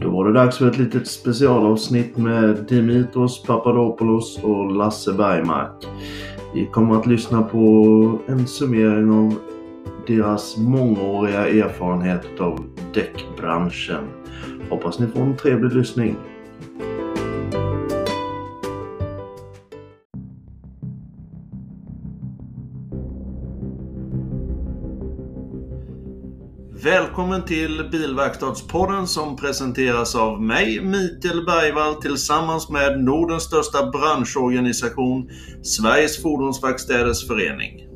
Då var det dags för ett litet specialavsnitt med Dimitros Papadopoulos och Lasse Bergmark. Vi kommer att lyssna på en summering av deras mångåriga erfarenhet av däckbranschen. Hoppas ni får en trevlig lyssning. Välkommen till Bilverkstadspodden som presenteras av mig, Mikael Bergvall, tillsammans med Nordens största branschorganisation, Sveriges Fordonsverkstäders Förening.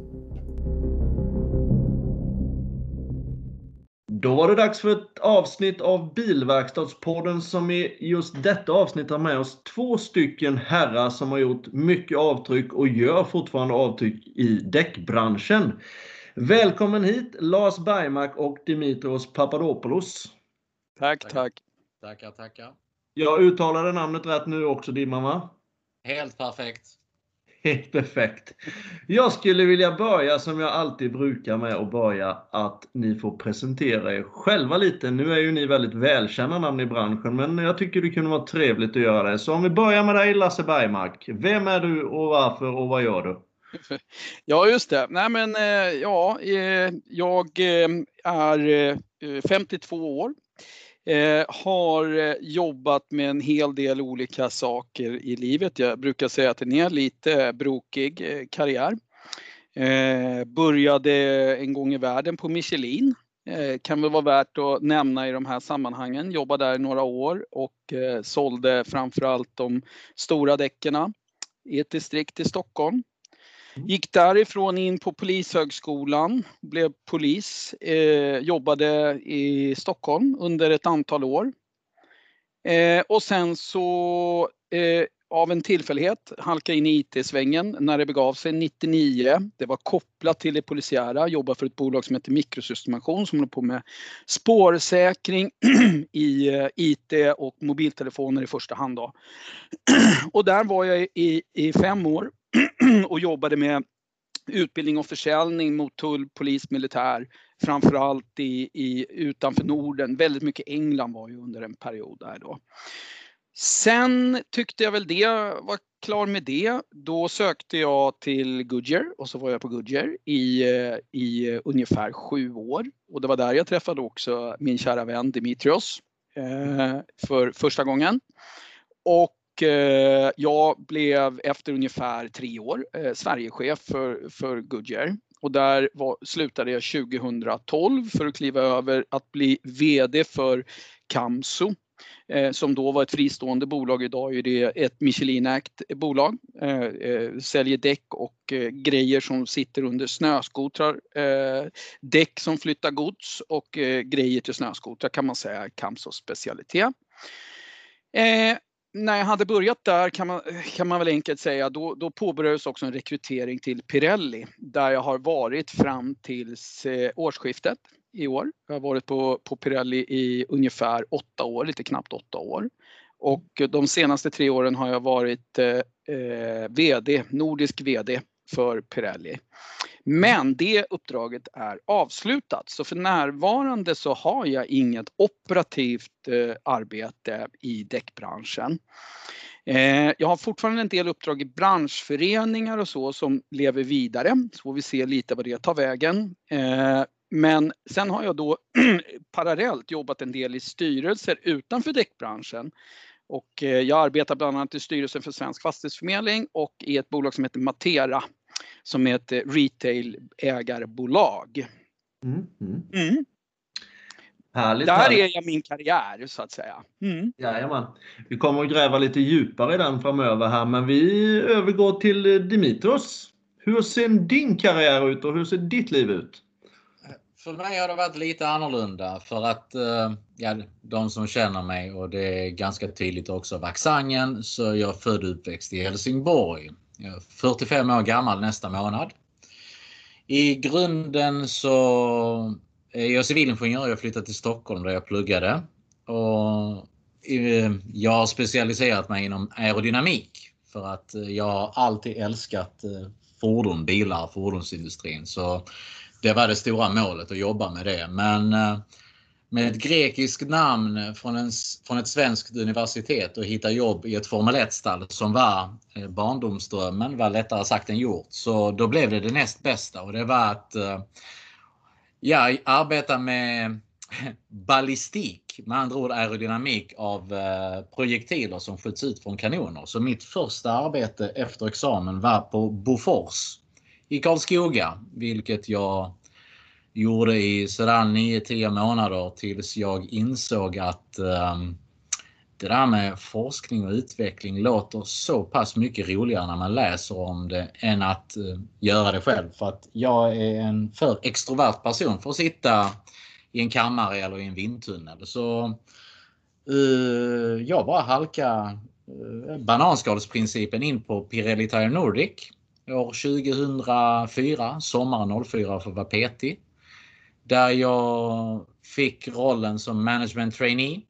Då var det dags för ett avsnitt av Bilverkstadspodden som i just detta avsnitt har med oss två stycken herrar som har gjort mycket avtryck och gör fortfarande avtryck i däckbranschen. Välkommen hit Lars Bergmark och Dimitros Papadopoulos. Tack, tack. Tackar, tackar. Jag uttalade namnet rätt nu också Dimman va? Helt perfekt. Helt perfekt. Jag skulle vilja börja som jag alltid brukar med att börja att ni får presentera er själva lite. Nu är ju ni väldigt välkända namn i branschen men jag tycker det kunde vara trevligt att göra det. Så om vi börjar med dig Lasse Bergmark. Vem är du och varför och vad gör du? Ja, just det. Nej, men eh, ja, eh, jag eh, är 52 år. Har jobbat med en hel del olika saker i livet. Jag brukar säga att det är en lite brokig karriär. Började en gång i världen på Michelin. Kan väl vara värt att nämna i de här sammanhangen. Jobbade där i några år och sålde framförallt de stora däcken i ett distrikt i Stockholm. Mm. Gick därifrån in på Polishögskolan, blev polis, eh, jobbade i Stockholm under ett antal år. Eh, och sen så eh, av en tillfällighet halkade in i IT-svängen när det begav sig 99. Det var kopplat till det polisiära, jobbade för ett bolag som heter Mikrosystemation som håller på med spårsäkring i eh, IT och mobiltelefoner i första hand. Då. och där var jag i, i fem år och jobbade med utbildning och försäljning mot tull, polis, militär. Framförallt i, i, utanför Norden. Väldigt mycket England var ju under en period där då. Sen tyckte jag väl det var klar med det. Då sökte jag till Goodyear och så var jag på Goodyear i, eh, i eh, ungefär sju år. Och det var där jag träffade också min kära vän Dimitrios eh, för första gången. Och Eh, jag blev efter ungefär tre år eh, Sverigechef för, för Goodyear. Och där var, slutade jag 2012 för att kliva över att bli VD för Camso eh, som då var ett fristående bolag. Idag är det ett Michelin Act-bolag. Eh, säljer däck och grejer som sitter under snöskotrar. däck som flyttar gods och grejer till snöskotrar kan man säga är Camsos specialitet när jag hade börjat där kan man, kan man väl enkelt säga, då, då påbörjades också en rekrytering till Pirelli där jag har varit fram tills eh, årsskiftet i år. Jag har varit på, på Pirelli i ungefär åtta år, lite knappt åtta år. Och de senaste tre åren har jag varit eh, eh VD, nordisk VD för Pirelli. Men det uppdraget är avslutat så för närvarande så har jag inget operativt eh, arbete i däckbranschen. Eh, jag har fortfarande en del uppdrag i branschföreningar och så som lever vidare så får vi se lite vad det tar vägen. Eh, men sen har jag då parallellt jobbat en del i styrelser utanför däckbranschen. Och jag arbetar bland annat i styrelsen för Svensk Fastighetsförmedling och i ett bolag som heter Matera som är ett retail-ägarbolag. Mm, mm. Mm. Härligt, Där härligt. är jag min karriär så att säga. Mm. Jajamän. Vi kommer att gräva lite djupare i den framöver här men vi övergår till Dimitros. Hur ser din karriär ut och hur ser ditt liv ut? För mig har det varit lite annorlunda för att eh, ja, de som känner mig och det är ganska tydligt också av accenten så jag är född och uppväxt i Helsingborg. Jag är 45 år gammal nästa månad. I grunden så är jag civilingenjör. Jag flyttade till Stockholm där jag pluggade. Och eh, jag har specialiserat mig inom aerodynamik för att eh, jag har alltid älskat fordon, bilar, fordonsindustrin. Så det var det stora målet att jobba med det. Men eh, med ett grekiskt namn från, en, från ett svenskt universitet och hitta jobb i ett Formel 1-stall som var eh, barndomsdrömmen, var lättare sagt än gjort. Så då blev det det näst bästa och det var att eh, ja, arbeta med ballistik, med andra ord aerodynamik av projektiler som skjuts ut från kanoner. Så mitt första arbete efter examen var på Bofors i Karlskoga, vilket jag gjorde i sådär 9-10 månader tills jag insåg att um, det där med forskning och utveckling låter så pass mycket roligare när man läser om det än att uh, göra det själv. För att jag är en för extrovert person för att sitta i en kammare eller i en vindtunnel. Så uh, jag bara halka uh, eh, bananskalsprincipen in på Pirelli Tire Nordic år 2004, sommaren 04 för att vara petig. Där jag fick rollen som management trainee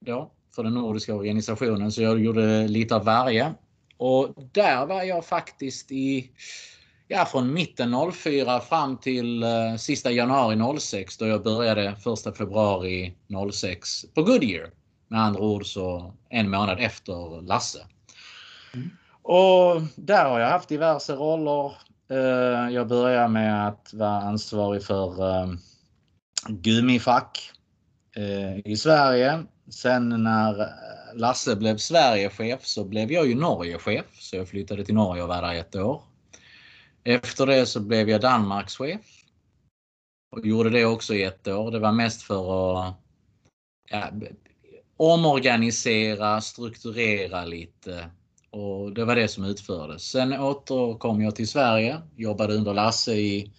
då, för den nordiska organisationen. Så jag gjorde lite av varje. Och där var jag faktiskt i ja, från mitten 04 fram till uh, sista januari 06 då jag började 1 februari 06 på Goodyear. Med andra ord så en månad efter Lasse. Mm. Och där har jag haft diverse roller. Eh, jag började med att vara ansvarig för eh, gummifack eh, i Sverige. Sen när Lasse blev Sverigechef så blev jag ju Norgechef. Så jag flyttade till Norge och var där ett år. Efter det så blev jag Danmarkschef. Och gjorde det också i ett år. Det var mest för att ja, omorganisera, strukturera lite. Och det var det som utfördes. Sen återkom jag till Sverige. Jobbade under Lasse i,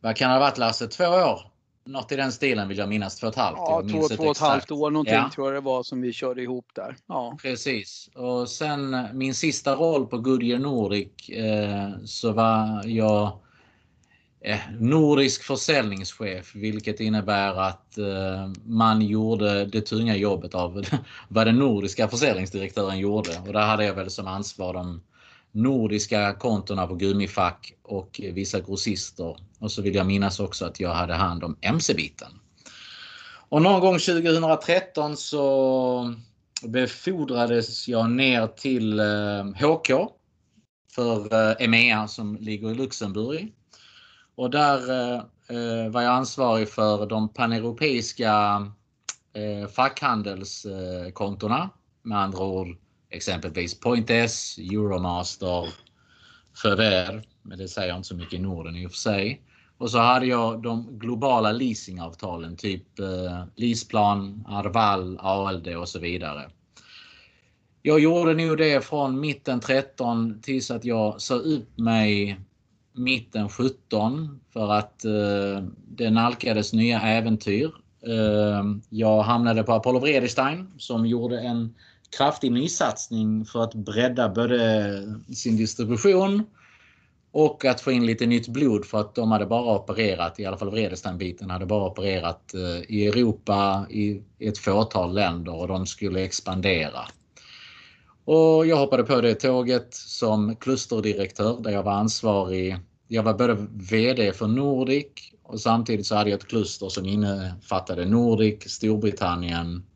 vad kan det ha varit Lasse, två år? Något i den stilen vill jag minnas. Två och ett halvt. Ja, två, två och ett halvt år någonting ja. tror jag det var som vi körde ihop där. Ja. Precis. Och sen min sista roll på Goodyear Nordic eh, så var jag Eh, nordisk försäljningschef vilket innebär att eh, man gjorde det tunga jobbet av vad den nordiska försäljningsdirektören gjorde. Och där hade jag väl som ansvar de nordiska kontona på Gummifack och vissa grossister. Och så vill jag minnas också att jag hade hand om MC-biten. Och någon gång 2013 så befordrades jag ner till eh, HK för EMEA som ligger i Luxemburg. Och där eh, var jag ansvarig för de paneuropeiska eh, fackhandelskontona. Med andra ord exempelvis Pointes, Euromaster, Fever, men det säger inte så mycket i Norden i och för sig. Och så hade jag de globala leasingavtalen, typ eh, Leaseplan, Arval, ALD och så vidare. Jag gjorde nog det från mitten 13 tills att jag sa upp mig mitten 17 för att eh, det nalkades nya äventyr. Eh, jag hamnade på Apollo Vredestein som gjorde en kraftig nysatsning för att bredda både sin distribution och att få in lite nytt blod för att de hade bara opererat, i alla fall Vredestein-biten, hade bara opererat eh, i Europa i ett fåtal länder och de skulle expandera. Och jag hoppade på det tåget som klusterdirektör där jag var ansvarig. Jag var både VD för Nordic och samtidigt så hade jag ett kluster som innefattade Nordic, Storbritannien,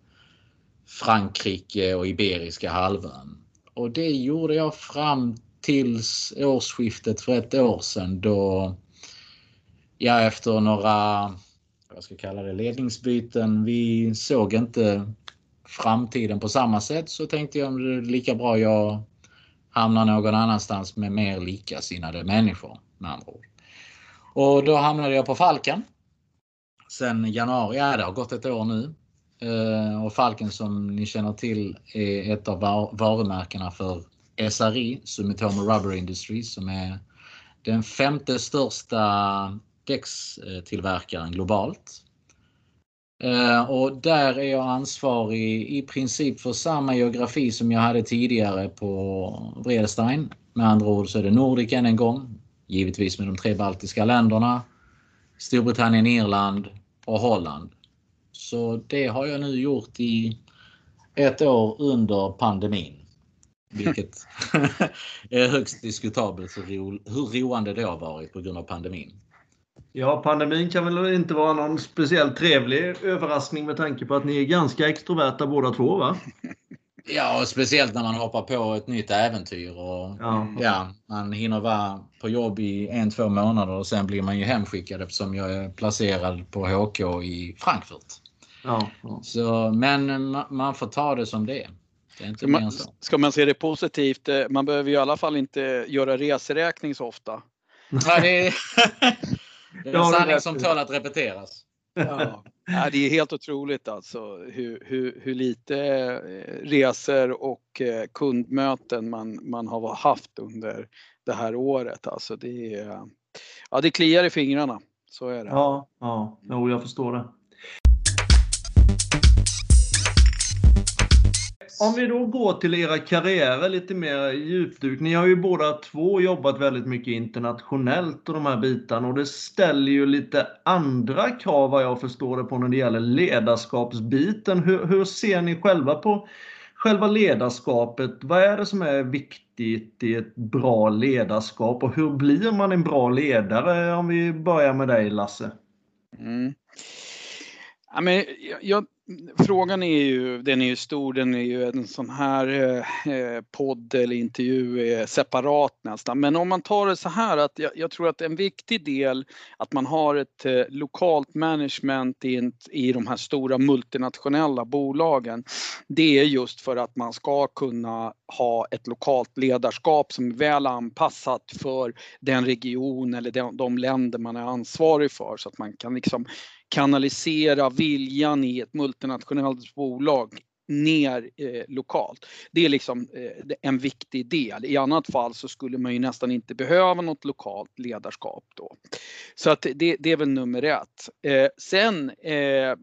Frankrike och Iberiska halvön. Och det gjorde jag fram tills årsskiftet för ett år sedan då ja, efter några vad ska jag kalla det, ledningsbyten. Vi såg inte framtiden på samma sätt så tänkte jag det är lika bra jag hamnar någon annanstans med mer likasinnade människor med andra ord. Och då hamnade jag på Falken. Sen januari, ja det har gått ett år nu. Eh, och Falken som ni känner till är ett av varumärkena för SRI, Sumitomo Rubber Industries, som är den femte största däckstillverkaren globalt. Eh, och där är jag ansvarig i princip för samma geografi som jag hade tidigare på Vredestein. Med andra ord så är det Nordic än en gång, givetvis med de tre baltiska länderna, Storbritannien, Irland och Holland. Så det har jag nu gjort i ett år under pandemin. Vilket är högst diskutabelt hur, ro, hur roande det har varit på grund av pandemin. Ja, pandemin kan väl inte vara någon speciellt trevlig överraskning med tanke på att ni är ganska extroverta båda två va? Ja, och speciellt när man hoppar på ett nytt äventyr. Och, ja. ja. man hinner vara på jobb i en, två månader och sen blir man ju hemskickad eftersom jag är placerad på HK i Frankfurt. Ja, ja. Så, men man får ta det som det är. det är inte ska, man, ska man se det positivt, eh, man behöver ju i alla fall inte göra reseräkning så ofta. Ja, det är, det är en sanning som tål att repeteras. Ja. ja. det är helt otroligt alltså hur, hur, hur lite eh, resor och eh, kundmöten man, man har haft under det här året. Alltså det, är, ja, det kliar i fingrarna. Så är det. Ja, ja. Jo, jag förstår det. Om vi då går till era karriärer lite mer djupduk. Ni har ju båda två jobbat väldigt mycket internationellt och de här bitarna och det ställer ju lite andra krav vad jag förstår det på när det gäller ledarskapsbiten. Hur, hur ser ni själva på själva ledarskapet? Vad är det som är viktigt i ett bra ledarskap och hur blir man en bra ledare? Om vi börjar med dig Lasse. Mm. Ja, men jag, frågan är ju, den är ju stor, den är ju en sån här eh, eh, podd eller intervju är separat nästan. Men om man tar det så här att jag, jag tror att en viktig del att man har ett eh, lokalt management i, i de här stora multinationella bolagen. Det är just för att man ska kunna ha ett lokalt ledarskap som är väl anpassat för den region eller de, de länder man är ansvarig för så att man kan liksom kanalisera viljan i ett multinationellt bolag ner eh, lokalt. Det är liksom eh, en viktig del. I annat fall så skulle man ju nästan inte behöva något lokalt ledarskap då. Så att det, det är väl nummer ett. Eh, sen eh,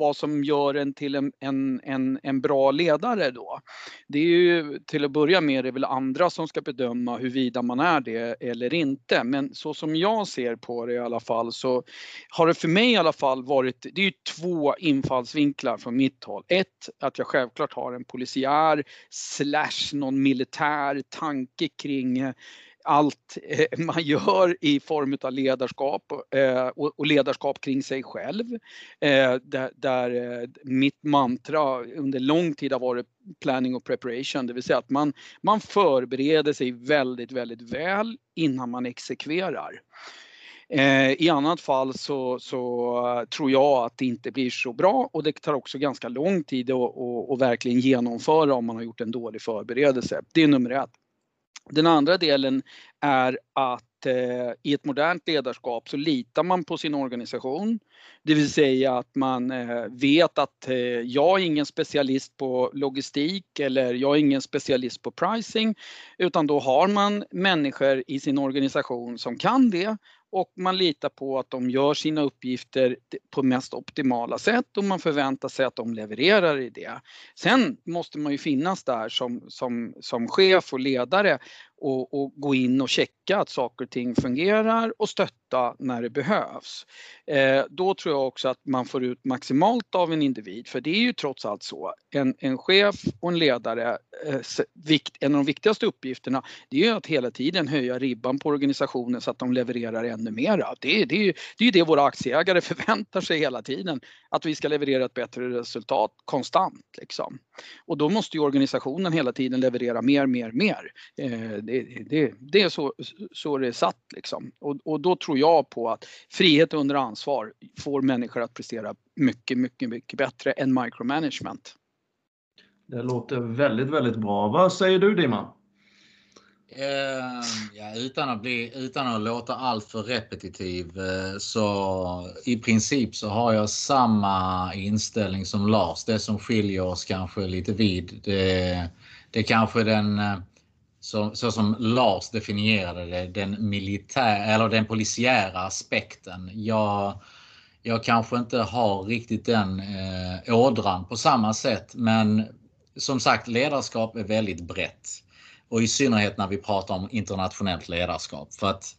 vad som gör en till en, en, en, en, bra ledare då. Det är ju till att börja med det väl andra som ska bedöma huruvida man är det eller inte. Men så som jag ser på det i alla fall så har det för mig i alla fall varit, det är ju två infallsvinklar från mitt håll. Ett, att jag självklart har en polisiär slash någon militär tanke kring eh, allt eh, man gör i form av ledarskap eh, och ledarskap kring sig själv. Eh, där mitt mantra under lång tid har varit planning och preparation, det vill säga att man, man förbereder sig väldigt, väldigt väl innan man exekverar. I annat fall så, så, tror jag att det inte blir så bra och det tar också ganska lång tid att, att, att verkligen genomföra om man har gjort en dålig förberedelse. Det är nummer ett. Den andra delen är att eh, i ett modernt ledarskap så litar man på sin organisation. Det vill säga att man eh, vet att eh, jag är ingen specialist på logistik eller jag är ingen specialist på pricing utan då har man människor i sin organisation som kan det och man litar på att de gör sina uppgifter på mest optimala sätt och man förväntar sig att de levererar i det. Sen måste man ju finnas där som, som, som chef och ledare och, och, gå in och checka att saker och ting fungerar och stötta när det behövs. Eh, då tror jag också att man får ut maximalt av en individ för det är ju trots allt så. En, en chef och en ledare, eh, vikt, en av de viktigaste uppgifterna det är ju att hela tiden höja ribban på organisationen så att de levererar ännu mera. Det, det, är ju, det är ju det våra aktieägare förväntar sig hela tiden, att vi ska leverera ett bättre resultat konstant. Liksom. Och då måste ju organisationen hela tiden leverera mer, mer, mer. Eh, det, det, det är så, så det är satt liksom. Och, och då tror jag på att frihet under ansvar får människor att prestera mycket, mycket, mycket bättre än micromanagement. Det låter väldigt, väldigt bra. Vad säger du Dimman? Uh, ja, utan, att bli, utan att låta alltför repetitiv uh, så i princip så har jag samma inställning som Lars. Det som skiljer oss kanske lite vid det, det kanske den uh, så, så som Lars definierade det, den militär eller den polisiära aspekten. Jag, jag kanske inte har riktigt den eh, ådran på samma sätt men som sagt ledarskap är väldigt brett. Och i synnerhet när vi pratar om internationellt ledarskap. För att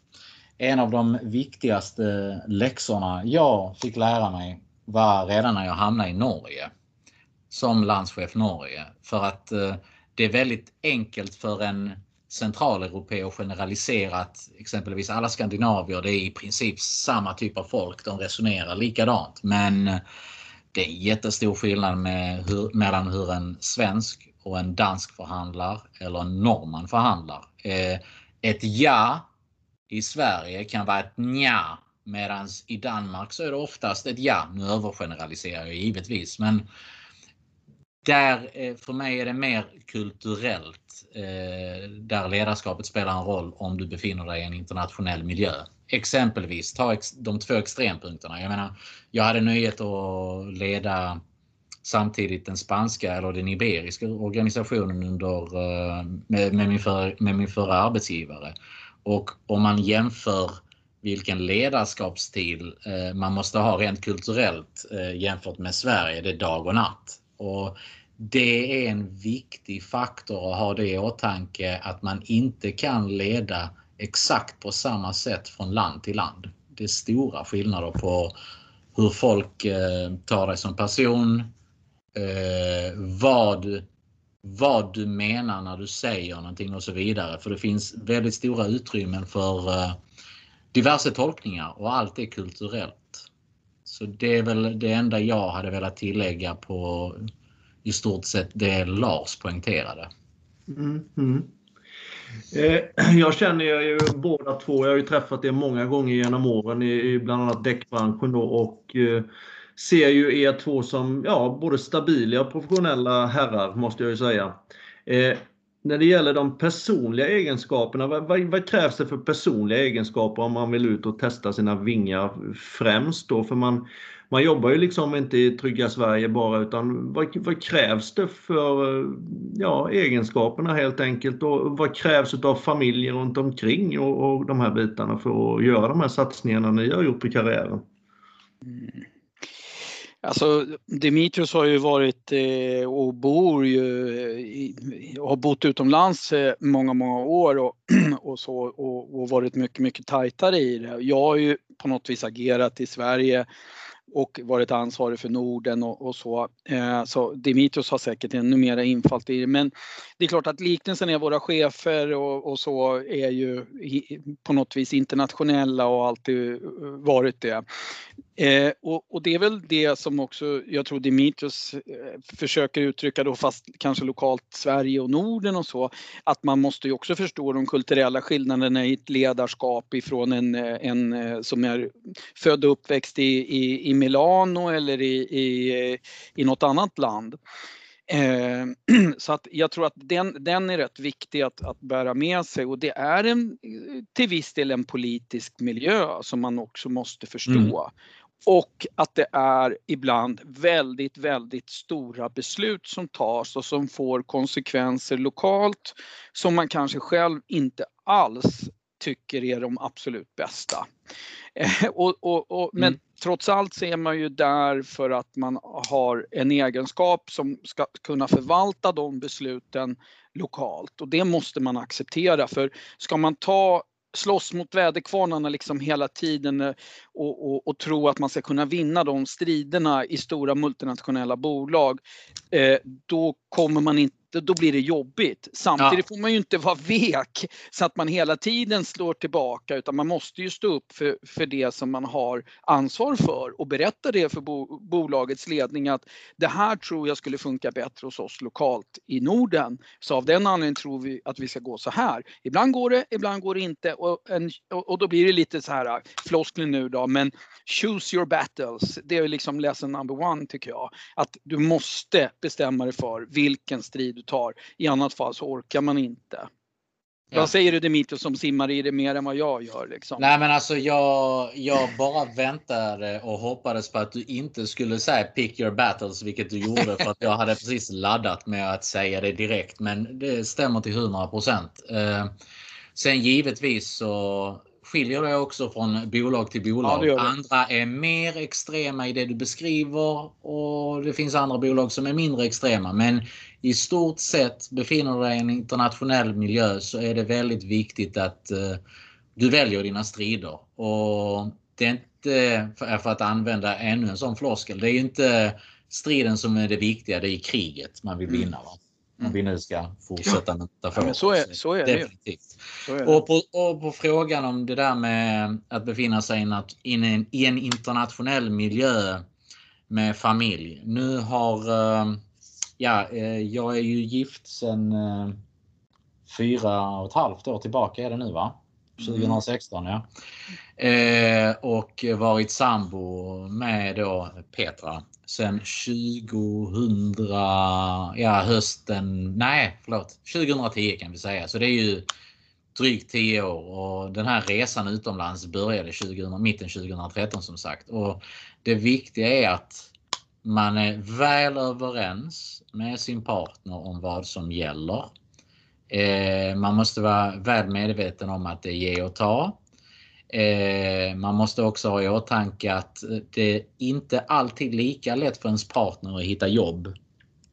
en av de viktigaste läxorna jag fick lära mig var redan när jag hamnade i Norge. Som landschef Norge. För att eh, det är väldigt enkelt för en centraleuropé att generalisera att exempelvis alla skandinavier. Det är i princip samma typ av folk. De resonerar likadant. Men det är jättestor skillnad med hur, mellan hur en svensk och en dansk förhandlar eller en norrman förhandlar. Eh, ett ja i Sverige kan vara ett nja medan i Danmark så är det oftast ett ja. Nu övergeneraliserar jag givetvis men där eh, för mig är det mer kulturellt eh, där ledarskapet spelar en roll om du befinner dig i en internationell miljö. Exempelvis ta de två extrempunkterna. Jag menar, jag hade nöjet att leda samtidigt den spanska eller den iberiska organisationen under, eh, med, med, min för, med min förra arbetsgivare. Och om man jämför vilken ledarskapsstil man måste ha rent kulturellt jämfört med Sverige, det är dag och natt. Och det är en viktig faktor att ha det i åtanke att man inte kan leda exakt på samma sätt från land till land. Det är stora skillnader på hur folk eh, tar dig som person, eh, vad, vad du menar när du säger någonting och så vidare. För det finns väldigt stora utrymmen för eh, diverse tolkningar och allt är kulturellt. Så det är väl det enda jag hade velat tillägga på i stort sett det Lars poängterade. Mm, mm. Eh, jag känner ju båda två. Jag har ju träffat er många gånger genom åren i, bland annat däckbranschen då, och eh, ser ju er två som ja, både stabila och professionella herrar, måste jag ju säga. Eh, när det gäller de personliga egenskaperna, vad, vad, vad, krävs det för personliga egenskaper om man vill ut och testa sina vingar främst då? För man, man jobbar ju liksom inte i trygga Sverige bara utan vad, vad krävs det för ja, egenskaperna helt enkelt och vad krävs av familjer runt omkring och, och de här bitarna för att göra de här satsningarna ni har gjort i karriären? Mm. Alltså Dimitrios har ju varit eh, och bor ju eh, i, har bott utomlands eh, många, många år och, och så och, och varit mycket, mycket tajtare i det. Jag har ju på något vis agerat i Sverige och varit ansvarig för Norden och, och så. Eh, så Dimitrios har säkert ännu mera infall i det. Men det är klart att liknelsen är våra chefer och, och så är ju på något vis internationella och alltid eh, varit det. Eh, och, och, det är väl det som också jag tror Dimitrios eh, försöker uttrycka då fast kanske lokalt Sverige och Norden och så. Att man måste ju också förstå de kulturella skillnaderna i ett ledarskap ifrån en, eh, en eh, som är född och uppväxt i, i, i Milano eller i, i, eh, i något annat land. Eh, så att jag tror att den, den är rätt viktig att, att bära med sig och det är en, till viss del en politisk miljö som man också måste förstå. Mm. Och att det är ibland väldigt, väldigt stora beslut som tas och som får konsekvenser lokalt som man kanske själv inte alls tycker är de absolut bästa. Eh, och, och, och, men mm. trots allt så är man ju där för att man har en egenskap som ska kunna förvalta de besluten lokalt och det måste man acceptera för ska man ta slåss mot väderkvarnarna liksom hela tiden eh, och, och, och, tro att man ska kunna vinna de striderna i stora multinationella bolag, eh, då kommer man inte då blir det jobbigt. Samtidigt ja. får man ju inte vara vek så att man hela tiden slår tillbaka utan man måste ju stå upp för, för det som man har ansvar för och berätta det för bo, bolagets ledning att det här tror jag skulle funka bättre hos oss lokalt i Norden. Så av den anledningen tror vi att vi ska gå så här. Ibland går det, ibland går det inte och, en, och då blir det lite så här floskler nu då men choose your battles. Det är liksom lesson number one tycker jag. Att du måste bestämma dig för vilken strid du tar. I annat fall så orkar man inte. Ja. Vad säger du Dimitrios som simmar i det mer än vad jag gör? Liksom? Nej men alltså jag, jag bara väntade och hoppades på att du inte skulle säga pick your battles, vilket du gjorde för att jag hade precis laddat med att säga det direkt. Men det stämmer till 100 procent. Eh, sen givetvis så skiljer det också från bolag till bolag. Ja, andra är mer extrema i det du beskriver och det finns andra bolag som är mindre extrema. Men i stort sett befinner du dig i en internationell miljö så är det väldigt viktigt att uh, du väljer dina strider. Och det är inte, för att använda ännu en sån floskel, det är inte striden som är det viktiga, det är kriget man vill vinna. Va? Om vi nu ska fortsätta med metaforer. Ja, så är, så är det Definitivt. Så är det. Och, på, och på frågan om det där med att befinna sig i en, i en internationell miljö med familj. Nu har, eh, ja, eh, jag är ju gift sedan eh, fyra och ett halvt år tillbaka är det nu va? 2016 ja. Eh, och varit sambo med då Petra sen 2000, ja hösten, nej förlåt, 2010 kan vi säga. Så det är ju drygt 10 år och den här resan utomlands började 2000, mitten 2013 som sagt. Och det viktiga är att man är väl överens med sin partner om vad som gäller. Eh, man måste vara väl medveten om att det är ge och ta. Eh, man måste också ha i åtanke att det inte alltid lika lätt för ens partner att hitta jobb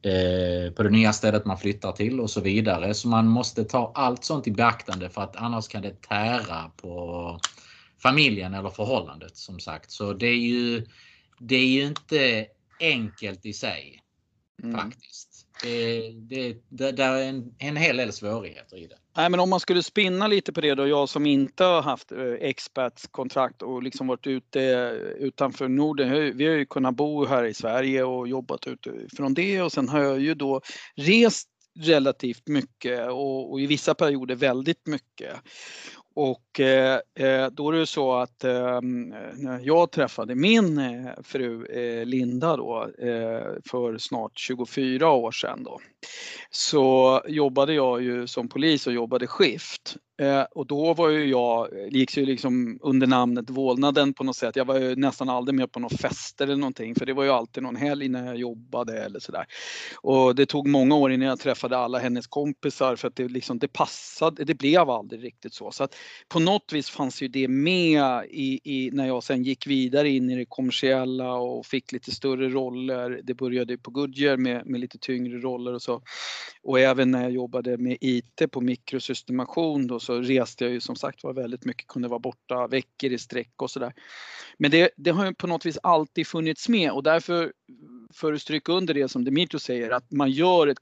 eh, på det nya stället man flyttar till och så vidare. Så man måste ta allt sånt i beaktande för att annars kan det tära på familjen eller förhållandet som sagt. Så det är ju, det är ju inte enkelt i sig. Mm. Faktiskt. Det, det, det, det är en, en hel del svårigheter i det. Nej, men om man skulle spinna lite på det då, jag som inte har haft eh, expertskontrakt och liksom varit ute eh, utanför Norden. Vi har ju kunnat bo här i Sverige och jobbat utifrån det och sen har jag ju då rest relativt mycket och, och i vissa perioder väldigt mycket. Och eh, eh, då är det så att eh, när jag träffade min eh, fru eh, Linda då eh, för snart 24 år sedan då, så jobbade jag ju som polis och jobbade skift. Eh, och då var ju jag, gick ju liksom under namnet Vålnaden på något sätt. Jag var ju nästan aldrig med på någon fester eller någonting för det var ju alltid någon helg när jag jobbade eller sådär. Och det tog många år innan jag träffade alla hennes kompisar för att det liksom, det passade, det blev aldrig riktigt så. Så att på något vis fanns ju det med i, i när jag sen gick vidare in i det kommersiella och fick lite större roller. Det började på Goodyear med, med lite tyngre roller och så. Och även när jag jobbade med IT på mikrosystemation då så reste jag ju som sagt var väldigt mycket, kunde vara borta veckor i sträck och sådär. Men det, det har ju på något vis alltid funnits med och därför för att stryka under det som Dimitro säger, att man gör ett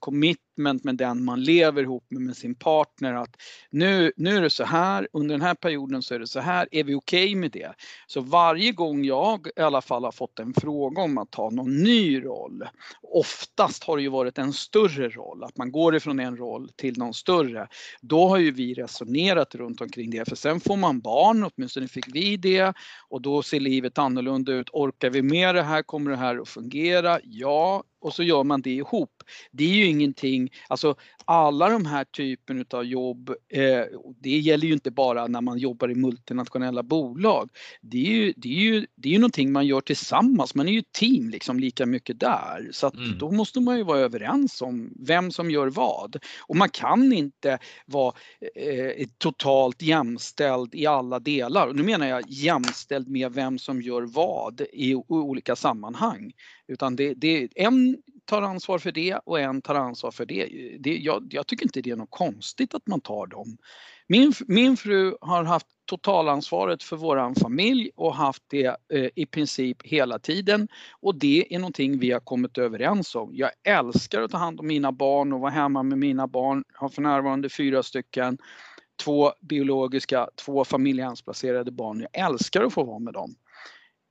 commitment med den man lever ihop med, med sin partner. Att nu, nu är det så här, under den här perioden så är det så här, är vi okej okay med det? Så varje gång jag i alla fall har fått en fråga om att ta någon ny roll, oftast har det ju varit en större roll, att man går ifrån en roll till någon större. Då har ju vi resonerat runt omkring det, för sen får man barn, åtminstone fick vi det, och då ser livet annorlunda ut. Orkar vi med det här? Kommer det här att fungera? Ja, och så gör man det ihop. Det är ju ingenting, alltså alla de här typen av jobb, eh, det gäller ju inte bara när man jobbar i multinationella bolag. Det är ju, det är ju, det är ju någonting man gör tillsammans, man är ju team liksom lika mycket där. Så att mm. då måste man ju vara överens om vem som gör vad. Och man kan inte vara eh, totalt jämställd i alla delar. Och nu menar jag jämställd med vem som gör vad i olika sammanhang. Utan det, det, en tar ansvar för det och en tar ansvar för det. det jag, jag tycker inte det är något konstigt att man tar dem. Min, min fru har haft totalansvaret för våran familj och haft det eh, i princip hela tiden. Och det är någonting vi har kommit överens om. Jag älskar att ta hand om mina barn och vara hemma med mina barn. Jag har för närvarande fyra stycken. Två biologiska, två familjehemsplacerade barn. Jag älskar att få vara med dem.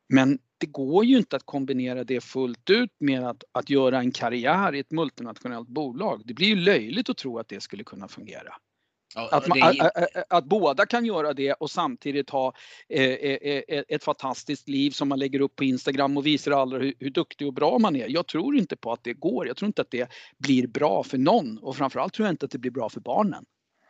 Men det går ju inte att kombinera det fullt ut med att, att göra en karriär i ett multinationellt bolag. Det blir ju löjligt att tro att det skulle kunna fungera. Ja, att, man, är... att, att, att, båda kan göra det och samtidigt ha eh, eh, eh, ett fantastiskt liv som man lägger upp på Instagram och visar alla hur, hur, duktig och bra man är. Jag tror inte på att det går. Jag tror inte att det blir bra för någon och framförallt tror jag inte att det blir bra för barnen.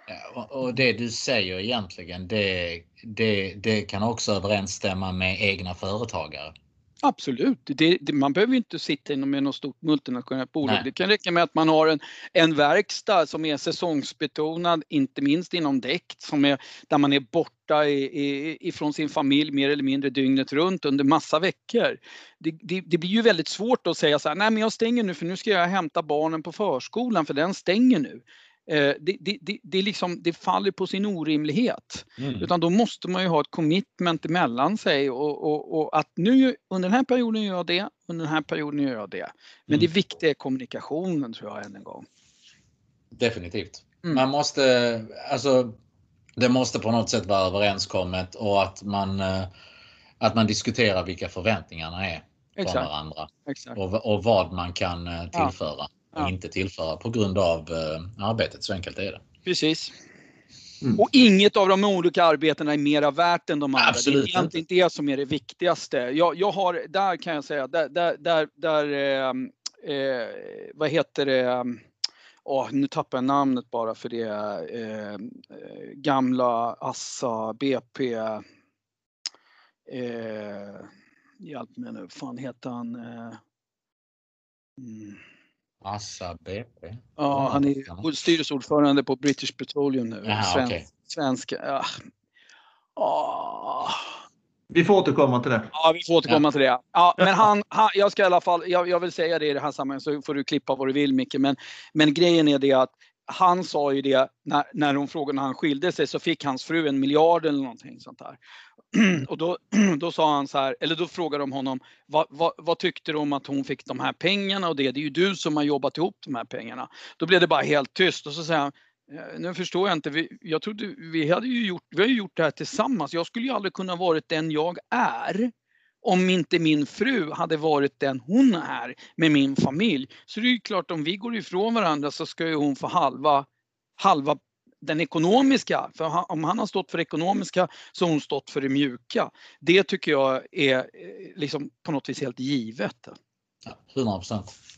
Ja, och det du säger egentligen, det, det, det kan också överensstämma med egna företagare. Absolut, det, det, man behöver inte sitta inom något stort multinationellt bolag. Nej. Det kan räcka med att man har en, en verkstad som är säsongsbetonad, inte minst inom däck, som är, där man är borta i, i, ifrån sin familj mer eller mindre dygnet runt under massa veckor. Det, det, det, blir ju väldigt svårt att säga så här, nej men jag stänger nu för nu ska jag hämta barnen på förskolan för den stänger nu. Eh, det, det, det, det, liksom, det faller på sin orimlighet. Mm. Utan då måste man ju ha ett commitment emellan sig och, och, och, att nu under den här perioden gör jag det, under den här perioden gör jag det. Men mm. det viktiga är kommunikationen tror jag än en gång. Definitivt. Mm. Man måste, alltså det måste på något sätt vara överenskommet och att man, eh, att man diskuterar vilka förväntningarna är Exakt. från varandra. Exakt. Och, och vad man kan eh, tillföra ja. Och ja. inte tillföra på grund av uh, arbetet. Så enkelt är det. Precis. Mm. Och inget av de olika arbetena är mera värt än de andra. Absolut det är egentligen inte det som är det viktigaste. Jag, jag har, där kan jag säga, där, där, där, där eh, eh, vad heter det, oh, nu tappar jag namnet bara för det, eh, gamla Assa BP, eh, hjälp mig nu, fan heter han? Eh, mm. Assa BP? Ja, han är styrelseordförande på British Petroleum nu. Aha, svensk, okay. svensk ja. oh. Vi får återkomma till det. Ja, vi får återkomma ja. till det. Ja, men han, han, jag ska i alla fall, jag, jag, vill säga det i det här sammanhanget så får du klippa vad du vill Micke. Men, men grejen är det att han sa ju det när, när de frågade när han skilde sig så fick hans fru en miljard eller någonting sånt där. Och då, då sa han så här, eller då frågade de honom, vad, vad, vad, tyckte du om att hon fick de här pengarna och det, det är ju du som har jobbat ihop de här pengarna. Då blev det bara helt tyst och så säger han, eh, nu förstår jag inte. Vi, jag trodde vi hade ju gjort, vi har ju gjort det här tillsammans. Jag skulle ju aldrig kunna varit den jag är om inte min fru hade varit den hon är med min familj. Så det är ju klart om vi går ifrån varandra så ska ju hon få halva, halva den ekonomiska. För om han har stått för det ekonomiska så har hon stått för det mjuka. Det tycker jag är eh, liksom på något vis helt givet. Ja, 100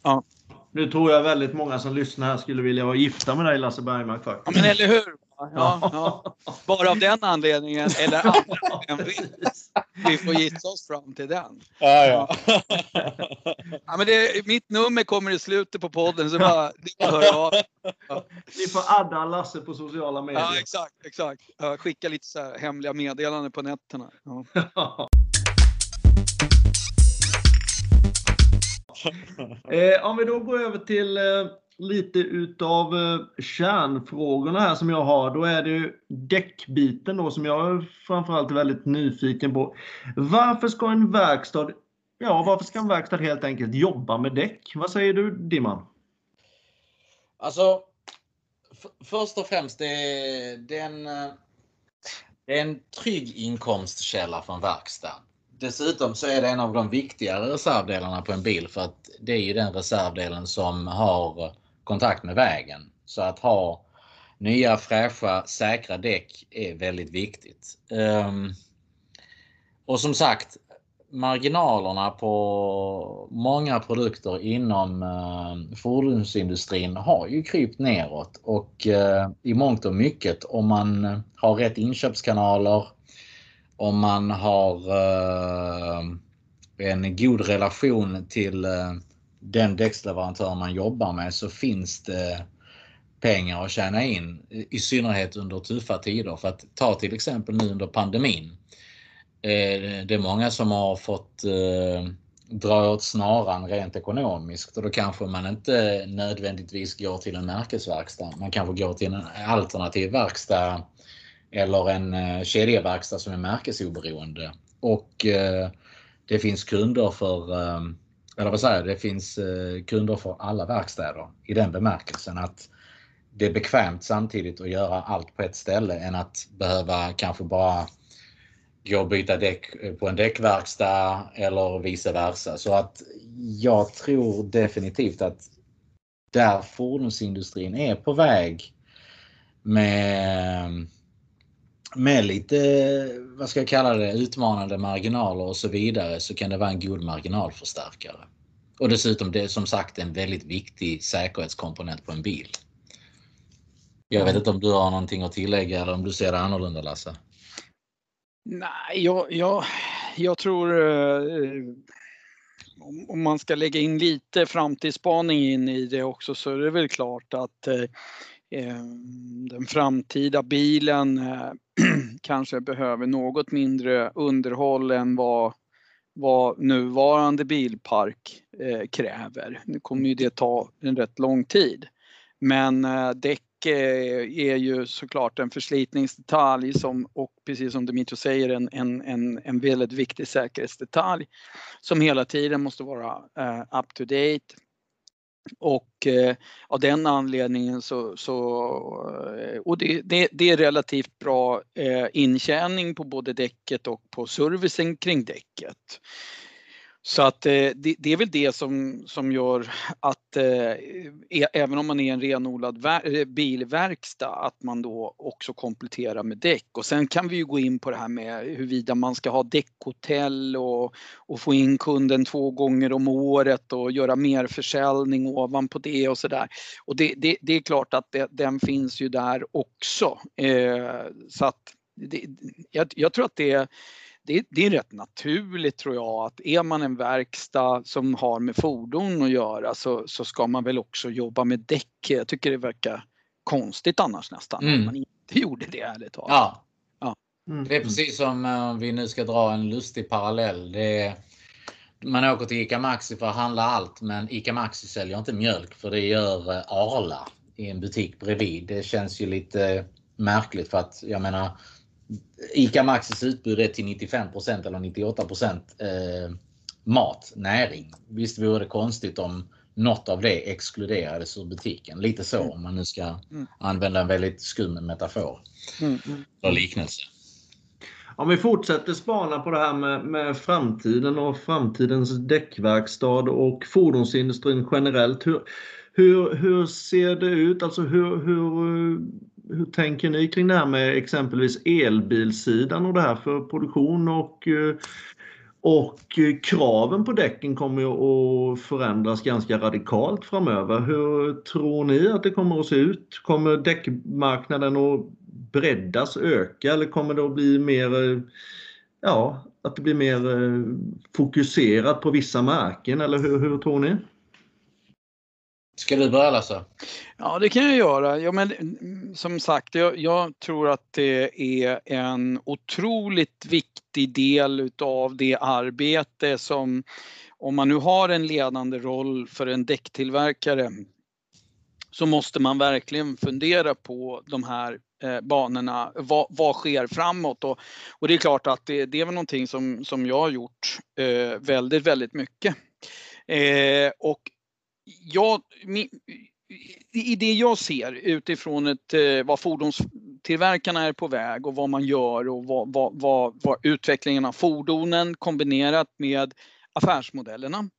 Ja. Nu tror jag väldigt många som lyssnar här skulle vilja vara gifta med dig Lasse Bergmark faktiskt. Ja, men eller hur? Ja, ja. Bara av den anledningen eller andra vi får gissa oss fram till den. Ja, ja. ja men det, mitt nummer kommer i slutet på podden så bara, det bara hör av. Ni får adda Lasse på sociala medier. Ja exakt, exakt. Skicka lite så hemliga meddelanden på nätterna. Ja. eh, om vi då går över till eh, lite utav eh, kärnfrågorna här som jag har. Då är det ju däckbiten då som jag är framförallt är väldigt nyfiken på. Varför ska en verkstad, ja varför ska en verkstad helt enkelt jobba med däck? Vad säger du Dimman? Alltså, först och främst, det är, det är en, det är en trygg inkomstkälla för en verkstad. Dessutom så är det en av de viktigare reservdelarna på en bil för att det är ju den reservdelen som har kontakt med vägen. Så att ha nya fräscha säkra däck är väldigt viktigt. Um, och som sagt, marginalerna på många produkter inom uh, fordonsindustrin har ju krypt neråt och uh, i mångt och mycket om man har rätt inköpskanaler om man har eh, en god relation till eh, den däcksleverantör man jobbar med så finns det pengar att tjäna in. I synnerhet under tuffa tider. För att ta till exempel nu under pandemin. Eh, det är många som har fått eh, dra åt snaran rent ekonomiskt och då kanske man inte nödvändigtvis går till en märkesverkstad. Man kanske går till en alternativ verkstad eller en eh, kedjeverkstad som är märkesoberoende. Och det finns kunder för, eller vad säger det finns eh, kunder för alla verkstäder i den bemärkelsen att det är bekvämt samtidigt att göra allt på ett ställe än att behöva kanske bara gå och byta däck eh, på en däckverkstad eller vice versa. Så att jag tror definitivt att där fordonsindustrin är på väg med med lite, vad ska jag kalla det, utmanande marginaler och så vidare så kan det vara en god marginalförstärkare. Och dessutom det är som sagt en väldigt viktig säkerhetskomponent på en bil. Jag vet inte om du har någonting att tillägga eller om du ser det annorlunda Lasse? Nej, jag, jag, jag tror eh, om man ska lägga in lite framtidsspaning in i det också så är det väl klart att eh, Ehm, den framtida bilen eh, kanske behöver något mindre underhåll än vad, vad nuvarande bilpark eh, kräver. Nu kommer ju det ta en rätt lång tid. Men eh, däck eh, är ju såklart en förslitningsdetalj som, och precis som Dimitri säger en, en, en, en väldigt viktig säkerhetsdetalj som hela tiden måste vara up to date. Och eh, av den anledningen så, så eh, och det, det, det, är relativt bra eh, intjäning på både däcket och på servicen kring däcket. Så att eh, det, det, är väl det som, som gör att eh, även om man är en renodlad ver, eh, bilverkstad att man då också kompletterar med däck. Och sen kan vi ju gå in på det här med huruvida man ska ha däckhotell och, och få in kunden två gånger om året och göra mer försäljning ovanpå det och sådär. Och det, det, det, är klart att det, den finns ju där också. Eh, så att jag, jag tror att det det, det, är rätt naturligt tror jag att är man en verkstad som har med fordon att göra så, så ska man väl också jobba med däck. Jag tycker det verkar konstigt annars nästan mm. man inte gjorde det ärligt talat. Ja. ja. Mm. Det är precis som eh, om vi nu ska dra en lustig parallell. Det är, man åker till ICA Maxi för att handla allt men ICA Maxi säljer inte mjölk för det gör eh, Arla i en butik bredvid. Det känns ju lite märkligt för att jag menar ICA Maxis utbud är till 95% eller 98 eh, mat, näring. Visst vore det konstigt om något av det exkluderades ur butiken. Lite så mm. om man nu ska mm. använda en väldigt skum metafor. Mm. För liknelse. Om vi fortsätter spana på det här med, med framtiden och framtidens däckverkstad och fordonsindustrin generellt. Hur, hur, hur ser det ut? Alltså hur, hur hur tänker ni kring det här med exempelvis elbilsidan och det här för produktion och eh, och eh, kraven på däcken kommer ju att förändras ganska radikalt framöver. Hur tror ni att det kommer att se ut? Kommer däckmarknaden att breddas, öka eller kommer det att bli mer, eh, ja, att det blir mer fokuserat på vissa märken eller hur, hur tror ni? Ska du börja Lasse? Ja det kan jag göra. Ja, men, som sagt, jag, jag, tror att det är en otroligt viktig del utav det arbete som om man nu har en ledande roll för en däcktillverkare så måste man verkligen fundera på de här eh, banorna. Vad, vad, sker framåt? Och, och det är klart att det, det är väl någonting som, som jag har gjort eh, väldigt, väldigt mycket. Eh, och jag, i det jag ser utifrån ett, eh, vad fordonstillverkarna är på väg och vad man gör och vad, vad, vad, vad utvecklingen av fordonen kombinerat med affärsmodellerna.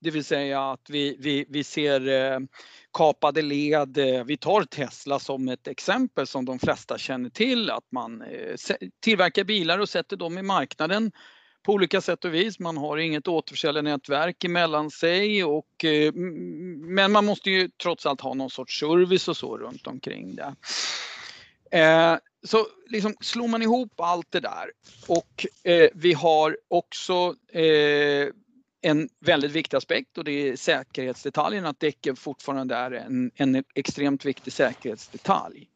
Det vill säga att vi, vi, vi ser eh, kapade led. Eh, vi tar Tesla som ett exempel som de flesta känner till, att man eh, tillverkar bilar och sätter dem i marknaden på olika sätt och vis. Man har inget återförsäljarnätverk emellan sig och, eh, men man måste ju trots allt ha någon sorts service och så runt omkring det. Eh, så liksom slår man ihop allt det där och eh, vi har också en väldigt viktig aspekt och det är säkerhetsdetaljen, att däcken fortfarande är en, en extremt viktig säkerhetsdetalj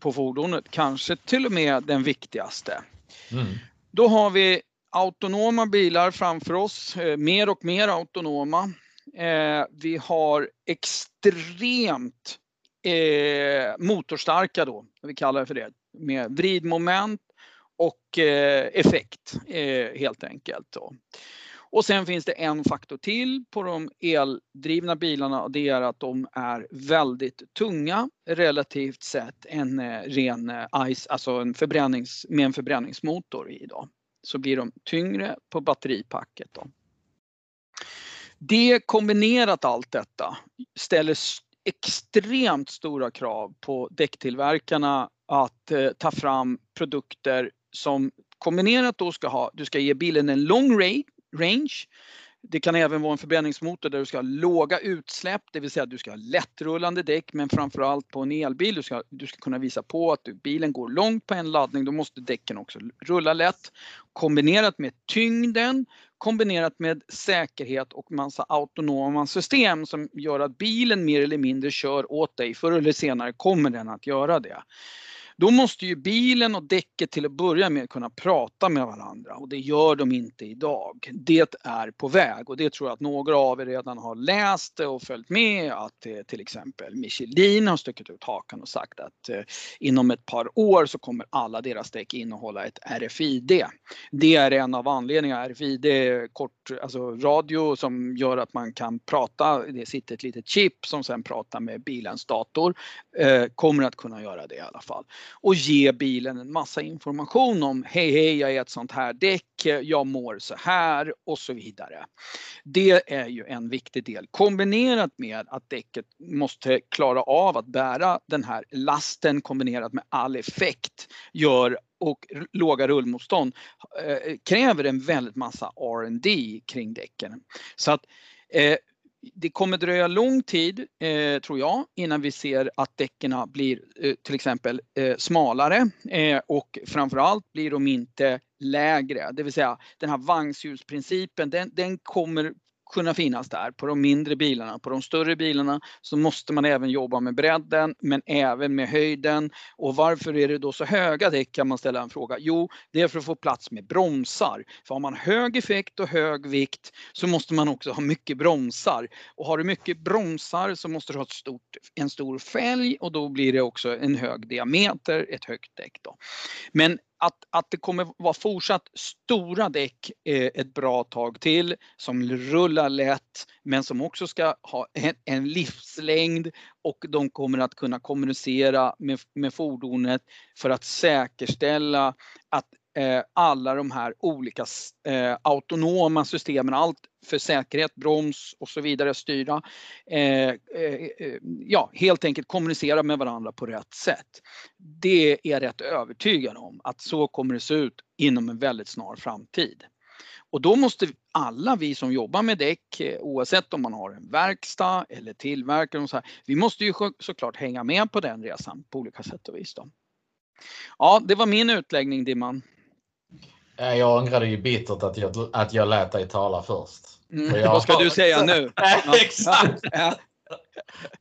på fordonet, kanske till och med den viktigaste. Mm. Då har vi autonoma bilar framför oss, eh, mer och mer autonoma. Eh, vi har extremt eh, motorstarka då, vi kallar det för det, med vridmoment och eh, effekt eh, helt enkelt. Då. Och sen finns det en faktor till på de eldrivna bilarna och det är att de är väldigt tunga relativt sett en eh, ren ICE, alltså en förbrännings, med en förbränningsmotor i. Då så blir de tyngre på batteripacket. Då. Det kombinerat allt detta ställer extremt stora krav på däcktillverkarna att eh, ta fram produkter som kombinerat då ska ha, du ska ge bilen en lång range det kan även vara en förbränningsmotor där du ska ha låga utsläpp, det vill säga att du ska ha lättrullande däck men framförallt på en elbil, du ska, du ska kunna visa på att bilen går långt på en laddning, då måste däcken också rulla lätt. Kombinerat med tyngden, kombinerat med säkerhet och massa autonoma system som gör att bilen mer eller mindre kör åt dig. Förr eller senare kommer den att göra det. Då måste ju bilen och däcket till att börja med kunna prata med varandra och det gör de inte idag. Det är på väg och det tror jag att några av er redan har läst och följt med att eh, till exempel Michelin har stuckit ut hakan och sagt att eh, inom ett par år så kommer alla deras däck innehålla ett RFID. Det är en av anledningarna. RFID är kort, alltså radio som gör att man kan prata. Det sitter ett litet chip som sen pratar med bilens dator. Eh, kommer att kunna göra det i alla fall. Och ge bilen en massa information om hej hej jag är ett sånt här däck, jag mår så här och så vidare. Det är ju en viktig del kombinerat med att däcket måste klara av att bära den här lasten kombinerat med all effekt gör och låga rullmotstånd eh, kräver en väldigt massa R&D kring däcken. Så att eh, det kommer dröja lång tid, eh, tror jag, innan vi ser att däcken blir eh, till exempel eh, smalare eh, och framförallt blir de inte lägre. Det vill säga den här vagnshjulsprincipen, den, den kommer kunna finnas där på de mindre bilarna. På de större bilarna så måste man även jobba med bredden men även med höjden. Och varför är det då så höga däck kan man ställa en fråga. Jo, det är för att få plats med bromsar. För har man hög effekt och hög vikt så måste man också ha mycket bromsar. Och har du mycket bromsar så måste du ha ett stort, en stor fälg och då blir det också en hög diameter, ett högt däck. Då. Men att, att det kommer vara fortsatt stora däck eh, ett bra tag till som rullar lätt men som också ska ha en, en livslängd och de kommer att kunna kommunicera med, med fordonet för att säkerställa att Eh, alla de här olika eh, autonoma systemen, allt för säkerhet, broms och så vidare styra. Eh, eh, eh, ja, helt enkelt kommunicera med varandra på rätt sätt. Det är jag rätt övertygad om att så kommer det se ut inom en väldigt snar framtid. Och då måste alla vi som jobbar med däck, eh, oavsett om man har en verkstad eller tillverkare, och så här, vi måste ju såklart hänga med på den resan på olika sätt och vis. Då. Ja, det var min utläggning Dimman. Jag ångrade ju bittert att jag, att jag lät dig tala först. Mm. Jag... Vad ska du säga nu? Exakt! Ja.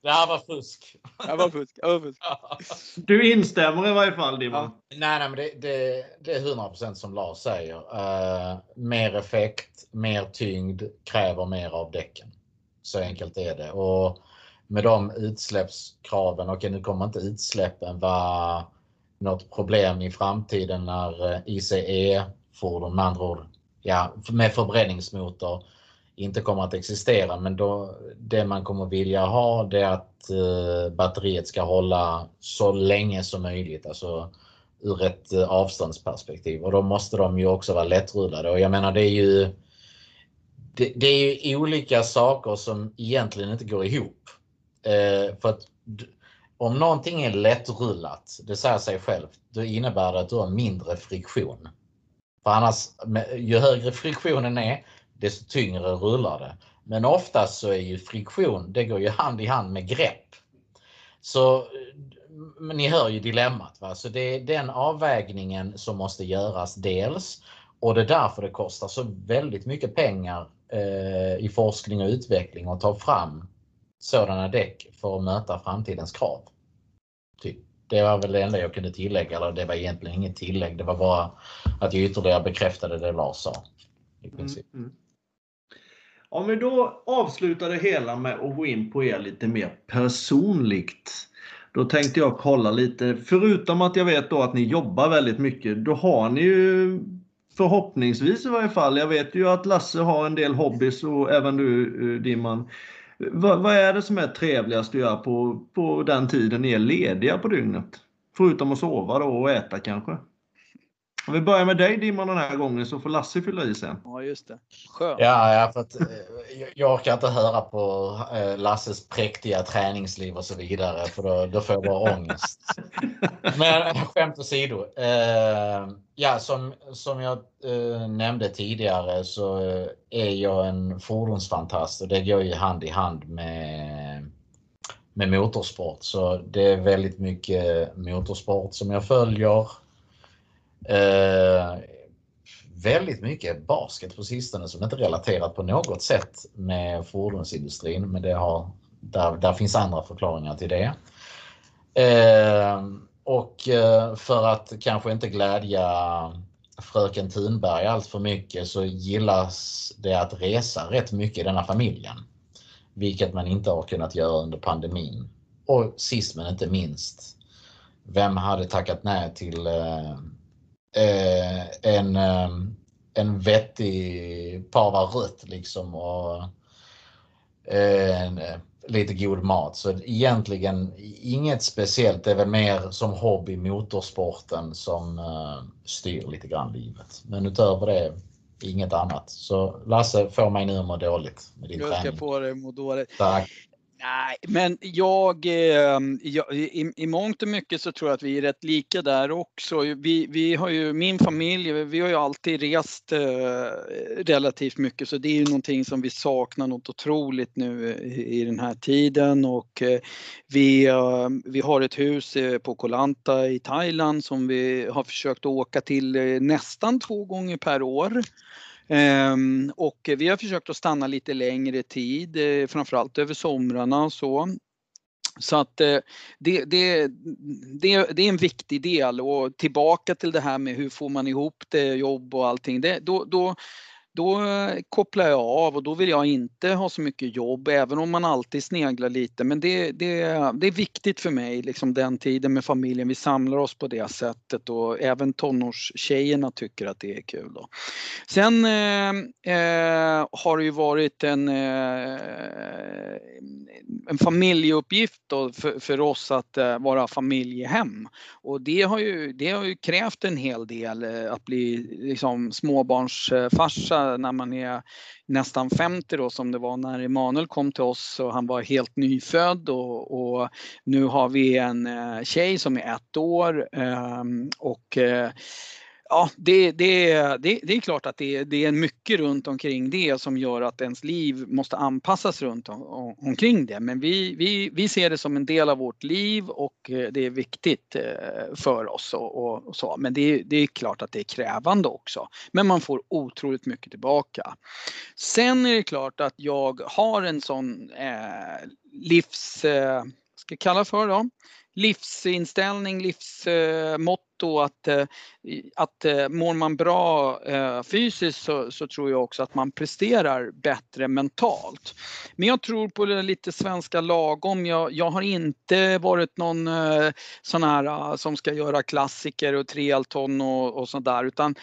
Det här var fusk. Det var fusk. Det var fusk. Du instämmer i varje fall Dimman? Ja. Nej, nej, men det, det, det är 100% som Lars säger. Uh, mer effekt, mer tyngd kräver mer av däcken. Så enkelt är det. Och med de utsläppskraven, och nu kommer inte utsläppen vara något problem i framtiden när eh, fordon med andra ord, ja, med förbränningsmotor inte kommer att existera. Men då, det man kommer vilja ha det är att eh, batteriet ska hålla så länge som möjligt, alltså ur ett eh, avståndsperspektiv. Och då måste de ju också vara lättrullade. Och jag menar det är ju det, det är ju olika saker som egentligen inte går ihop. Eh, för att om någonting är lättrullat, det säger sig självt, då innebär det att du har mindre friktion. För annars, ju högre friktionen är, desto tyngre rullar det. Men oftast så är ju friktion, det går ju hand i hand med grepp. Så men ni hör ju dilemmat. Va? Så det är den avvägningen som måste göras dels och det är därför det kostar så väldigt mycket pengar eh, i forskning och utveckling att ta fram sådana däck för att möta framtidens krav. Typ. Det var väl det enda jag kunde tillägga, eller det var egentligen inget tillägg. Det var bara att jag ytterligare bekräftade det Lars sa. I mm, princip. Mm, mm. Om vi då avslutar det hela med att gå in på er lite mer personligt. Då tänkte jag kolla lite, förutom att jag vet då att ni jobbar väldigt mycket, då har ni ju förhoppningsvis i varje fall, jag vet ju att Lasse har en del hobbys och även du eh, Dimman. Vad, vad är det som är trevligast att göra på, på den tiden ni är lediga på dygnet? Förutom att sova då och äta kanske? Om vi börjar med dig Dimman den här gången så får Lasse fylla i sen. Ja just det. Skönt. Ja, ja för att, eh, jag orkar inte höra på eh, Lasses präktiga träningsliv och så vidare för då, då får jag bara ångest. Men skämt åsido. Eh, ja, som, som jag nämnde tidigare så är jag en fordonsfantast och det går ju hand i hand med med motorsport. Så det är väldigt mycket motorsport som jag följer. Eh, väldigt mycket basket på sistone som inte relaterat på något sätt med fordonsindustrin. Men det har, där, där finns andra förklaringar till det. Eh, och eh, för att kanske inte glädja fröken Thunberg allt för mycket så gillas det att resa rätt mycket i denna familjen. Vilket man inte har kunnat göra under pandemin. Och sist men inte minst, vem hade tackat nej till eh, eh, eh en, eh, en vettig pava rött liksom och eh, lite god mat. Så egentligen inget speciellt. Det är väl mer som hobby motorsporten som uh, styr lite grann livet. Men utöver det inget annat. Så Lasse, får mig nu att må dåligt med din Jag ska få dig att må dåligt. Tack. Nej, men jag, ehm, jag, i, i mångt och mycket så tror jag att vi är rätt lika där också. Vi, vi har ju, min familj, vi har ju alltid rest eh, relativt mycket så det är ju någonting som vi saknar något otroligt nu eh, i, i den här tiden och eh, vi, ehm, vi har ett hus på Koh Lanta i Thailand som vi har försökt åka till nästan två gånger per år. Ehm, och vi har försökt att stanna lite längre tid, eh, framförallt över somrarna och så. Så att eh, det, det, det, det är en viktig del och tillbaka till det här med hur får man ihop det, jobb och allting. Det, då, då, då eh, kopplar jag av och då vill jag inte ha så mycket jobb även om man alltid sneglar lite. Men det, det, det är viktigt för mig, liksom den tiden med familjen. Vi samlar oss på det sättet och även tonårstjejerna tycker att det är kul. Då. Sen eh, eh, har det ju varit en, eh, en familjeuppgift då för, för oss att eh, vara familjehem. Och det har, ju, det har ju krävt en hel del eh, att bli liksom, småbarnsfarsa när man är nästan 50 då som det var när Emanuel kom till oss och han var helt nyfödd och, och nu har vi en eh, tjej som är ett år ehm, och eh, ja, det, det, det, det är klart att det, det är mycket runt omkring det som gör att ens liv måste anpassas runt om, omkring det. Men vi, vi, vi ser det som en del av vårt liv och eh, det är viktigt eh, för oss och, och så. Men det, det är klart att det är krävande också. Men man får otroligt mycket tillbaka. Sen är det klart att jag har en sån eh, livs, eh, ska jag kalla för då, livsinställning, livsmotto att, eh, att eh, mår man bra eh, fysiskt så, så, tror jag också att man presterar bättre mentalt. Men jag tror på det lite svenska lagom. Jag, jag har inte varit någon sån här ah, som ska göra klassiker och trialton och, och sådär utan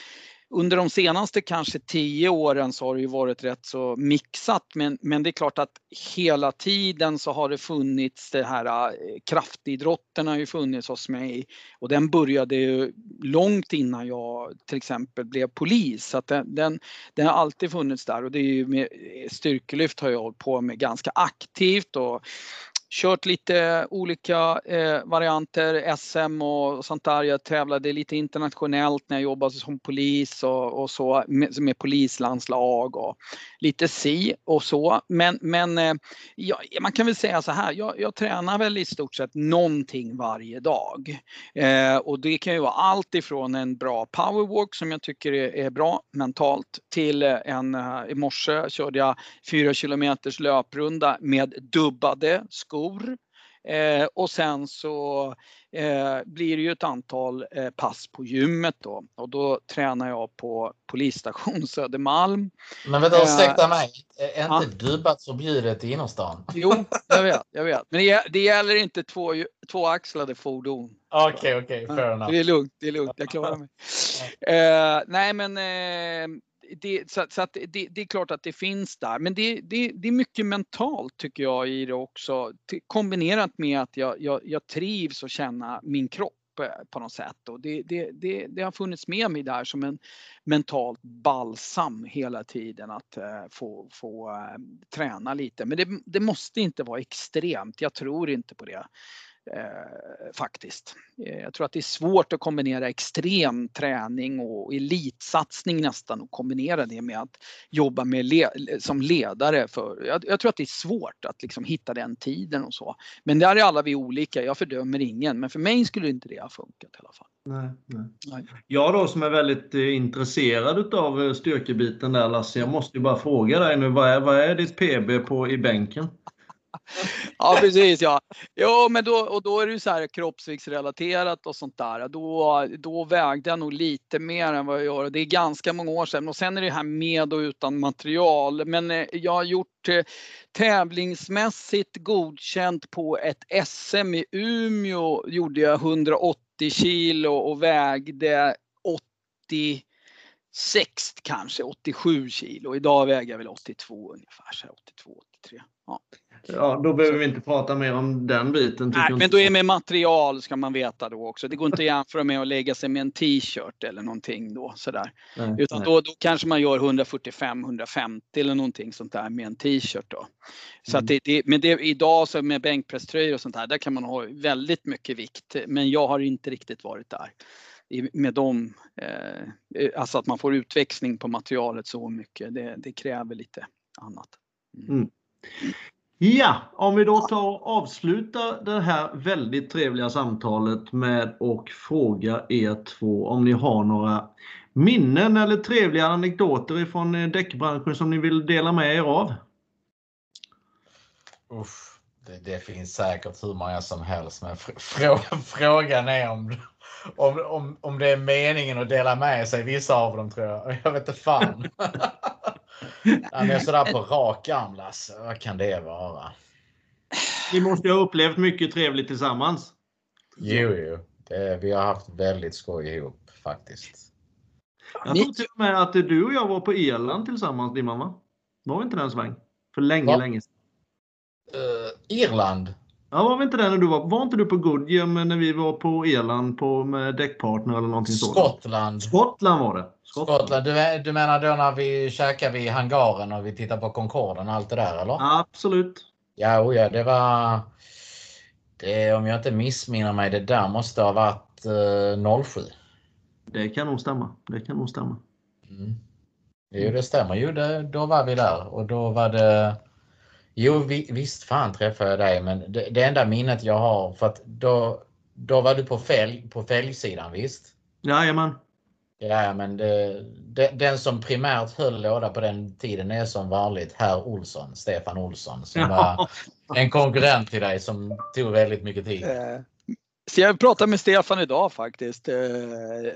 under de senaste kanske tio åren så har det ju varit rätt så mixat men, men det är klart att hela tiden så har det funnits det här eh, kraftidrotten har ju funnits hos mig. Och den började ju långt innan jag till exempel blev polis. Så att den, den, den har alltid funnits där. Och det är ju med eh, styrkelyft har jag hållit på med ganska aktivt. Och kört lite olika eh, varianter, SM och sånt där. Jag tävlade lite internationellt när jag jobbade som polis och, och så med, med polislandslag och lite si och så. Men, men eh, ja, man kan väl säga så här, jag, jag, tränar väl i stort sett någonting varje dag. Eh, och det kan ju vara allt ifrån en bra powerwalk som jag tycker är, är bra mentalt till eh, en, eh, i morse körde jag 4 kilometers löprunda med dubbade skor skor. Eh, och sen så eh, blir det ju ett antal eh, pass på gymmet då och då tränar jag på polisstation Södermalm. Men vänta, ursäkta mig. Är inte ja. dubbat förbjudet i innerstan? Jo, jag vet, jag vet. Men det, det gäller inte två, tvåaxlade fordon. Okej, okay, okej, okay, fair enough. Det är lugnt, det är lugnt, jag klarar mig. eh, nej men eh, det, så, så att det, det, är klart att det finns där, men det, det, det är mycket mentalt tycker jag i det också. Kombinerat med att jag, jag, jag trivs och känna min kropp eh, på något sätt. Och det, det, det, det, har funnits med mig där som en mentalt balsam hela tiden att eh, få, få eh, träna lite. Men det, det måste inte vara extremt, jag tror inte på det. Eh, faktiskt. Eh, jag tror att det är svårt att kombinera extrem träning och elitsatsning nästan och kombinera det med att jobba med le som ledare. För, jag, jag, tror att det är svårt att liksom hitta den tiden och så. Men där är alla vi olika, jag fördömer ingen. Men för mig skulle inte det ha funkat i alla fall. Nej, nej. nej. Jag då som är väldigt eh, intresserad utav styrkebiten där Lasse, jag måste ju bara fråga dig nu, vad är, vad är ditt PB på, i bänken? ja precis ja. Jo men då, och då är det ju så här kroppsviktsrelaterat och sånt där. Då, då vägde jag nog lite mer än vad jag gör. Det är ganska många år sedan och sen är det här med och utan material. Men eh, jag har gjort eh, tävlingsmässigt godkänt på ett SM i Umeå gjorde jag 180 kilo och vägde 80 6 kanske, 87 kilo. Idag väger jag väl 82 ungefär, så 82, 83. Ja. Ja, då behöver vi inte prata mer om den biten. Nej, men då är med material ska man veta då också. Det går inte att jämföra med att lägga sig med en t-shirt eller någonting då sådär. Nej, Utan nej. Då, då kanske man gör 145-150 eller någonting sånt där med en t-shirt då. Så mm. att det, det, men det, idag så med bänkpresströjor och sånt där, där kan man ha väldigt mycket vikt. Men jag har inte riktigt varit där med dem, eh, alltså att man får utväxling på materialet så mycket, det, det kräver lite annat. Mm. Mm. Ja, om vi då tar och avslutar det här väldigt trevliga samtalet med att fråga er två om ni har några minnen eller trevliga anekdoter ifrån eh, däckbranschen som ni vill dela med er av? Uff, det, det finns säkert hur många som helst men frågan är om, om, om, om det är meningen att dela med sig vissa av dem tror jag. Jag vet inte fan. Ja, men sådär på rak arm Lasse, vad kan det vara? Ni måste ha upplevt mycket trevligt tillsammans. Jo, jo. Det, vi har haft väldigt skoj ihop faktiskt. Jag tror till och med att du och jag var på Irland tillsammans Dimman va? Var vi inte den sväng? För länge, va? länge sedan. Uh, Irland? Ja, var vi inte där när du var? Var inte du på Goodyear när vi var på Irland på, med däckpartner eller någonting Skottland. sådant? Skottland var det. Skottland. Skottland. Du, du menar då när vi käkade vid hangaren och vi tittade på Concorden och allt det där eller? Absolut. Ja, oh ja det var... Det, om jag inte missminner mig, det där måste ha varit eh, 07. Det kan nog stämma. Det kan nog stämma. Mm. Jo, det stämmer. Jo, det, då var vi där och då var det Jo, vi, visst fan träffade jag dig, men det, det, enda minnet jag har, för att då, då var du på, fälg, på fälgsidan, visst? Jajamän. Ja, men det, det, den som primärt höll låda på den tiden är som vanligt herr Olsson, Stefan Olsson, som var en konkurrent till dig som tog väldigt mycket tid. Eh, så jag pratade med Stefan idag faktiskt eh,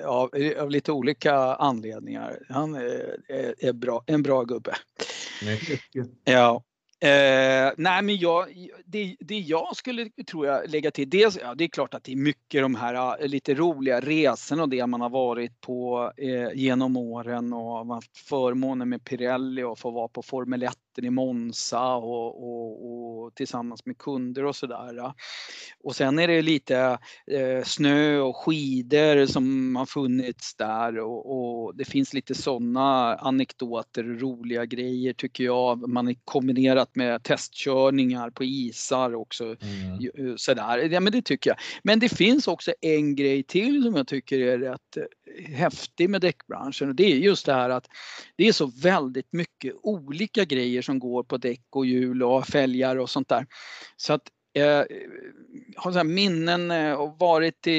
av, av, lite olika anledningar. Han är, är bra, en bra gubbe. Mycket. Ja. Eh, nej men jag, det, det jag skulle tror jag lägga till, dels, ja, det är klart att det är mycket de här ah, lite roliga resorna och det man har varit på eh, genom åren och haft förmånen med Pirelli och få vara på Formel 1 i Monza och, och, och tillsammans med kunder och sådär. Och sen är det lite eh, snö och skidor som har funnits där och, och det finns lite sådana anekdoter, roliga grejer tycker jag. Man är kombinerat med testkörningar på isar också. Mm. Eh, sådär. Ja, men det tycker jag. Men det finns också en grej till som jag tycker är rätt eh, häftig med däckbranschen och det är just det här att det är så väldigt mycket olika grejer som går på däck och hjul och fälgar och sånt där. Så att eh, har så minnen eh, och varit i,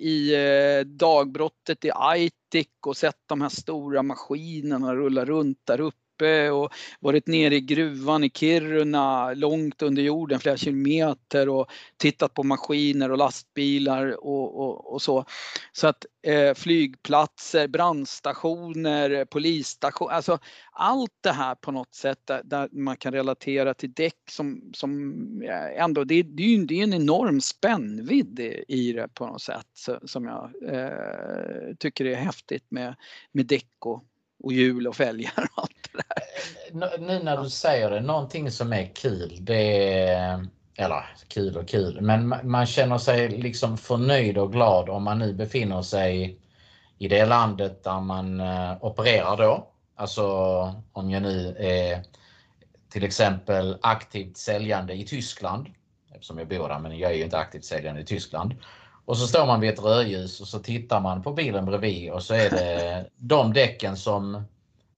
i eh, dagbrottet i Aitik och sett de här stora maskinerna rulla runt där uppe uppe och varit nere i gruvan i Kiruna långt under jorden, flera kilometer och tittat på maskiner och lastbilar och, och, och så. Så att eh, flygplatser, brandstationer, polisstationer, alltså allt det här på något sätt där, där, man kan relatera till däck som, som ändå, det, det är ju det är en enorm spännvidd i det på något sätt som jag eh, tycker är häftigt med, med däck och, och hjul och fälgar och allt det där. Eh, nu när du säger det, någonting som är kul, det är, eller kul och kul, men man känner sig liksom förnöjd och glad om man nu befinner sig i det landet där man eh, opererar då. Alltså om jag nu är till exempel aktivt säljande i Tyskland, eftersom jag bor där, men jag är ju inte aktivt säljande i Tyskland. Och så står man vid ett rödljus och så tittar man på bilen bredvid och så är det de däcken som,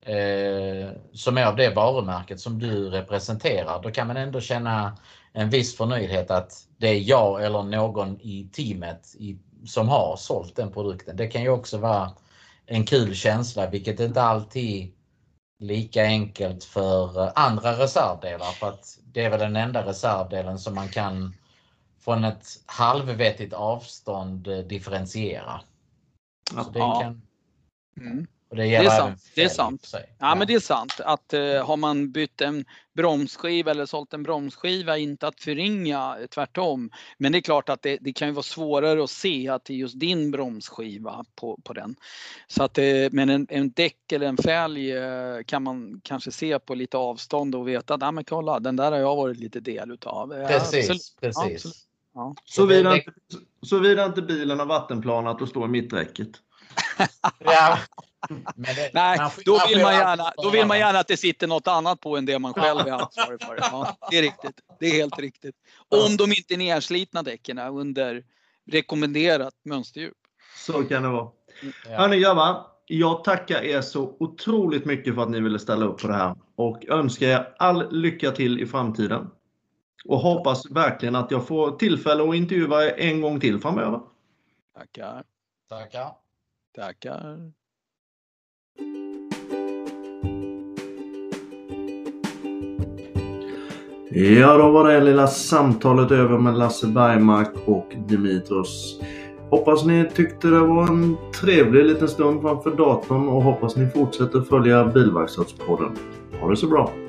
eh, som är av det varumärket som du representerar. Då kan man ändå känna en viss förnöjdhet att det är jag eller någon i teamet i, som har sålt den produkten. Det kan ju också vara en kul känsla, vilket inte alltid lika enkelt för andra reservdelar för att det är väl den enda reservdelen som man kan från ett halvvettigt avstånd eh, differentiera. Så det Ja. kan, Mm. det, är sant, det är sant. Ja, men det är sant att eh, har man bytt en bromsskiva eller sålt en bromsskiva, inte att förringa, eh, tvärtom. Men det är klart att det, det kan ju vara svårare att se att det är just din bromsskiva på, på den. Så att, eh, men en, en däck eller en fälg eh, kan man kanske se på lite avstånd och veta att ah, men kolla, den där har jag varit lite del utav. Precis, absolut. precis. Ja. Såvida inte, såvida inte bilen har vattenplanat och står i mitträcket. Ja. Men det- Nej, man- då vill man, gärna, då vill man gärna att det sitter något annat på än det man själv är ansvarig för. Ja, det är riktigt. Det är helt riktigt. Om de inte är nerslitna däcken under rekommenderat mönsterdjup. Så kan det vara. Ja. Hörni grabbar, jag tackar er så otroligt mycket för att ni ville ställa upp på det här och önskar er all lycka till i framtiden. Och hoppas verkligen att jag får tillfälle att intervjua er en gång till framöver. Tackar, Tackar. tackar. Ja, då var det lilla samtalet över med Lasse Bergmark och Dimitros. Hoppas ni tyckte det var en trevlig liten stund framför datorn och hoppas ni fortsätter följa Bilverkstadspodden. Ha det så bra!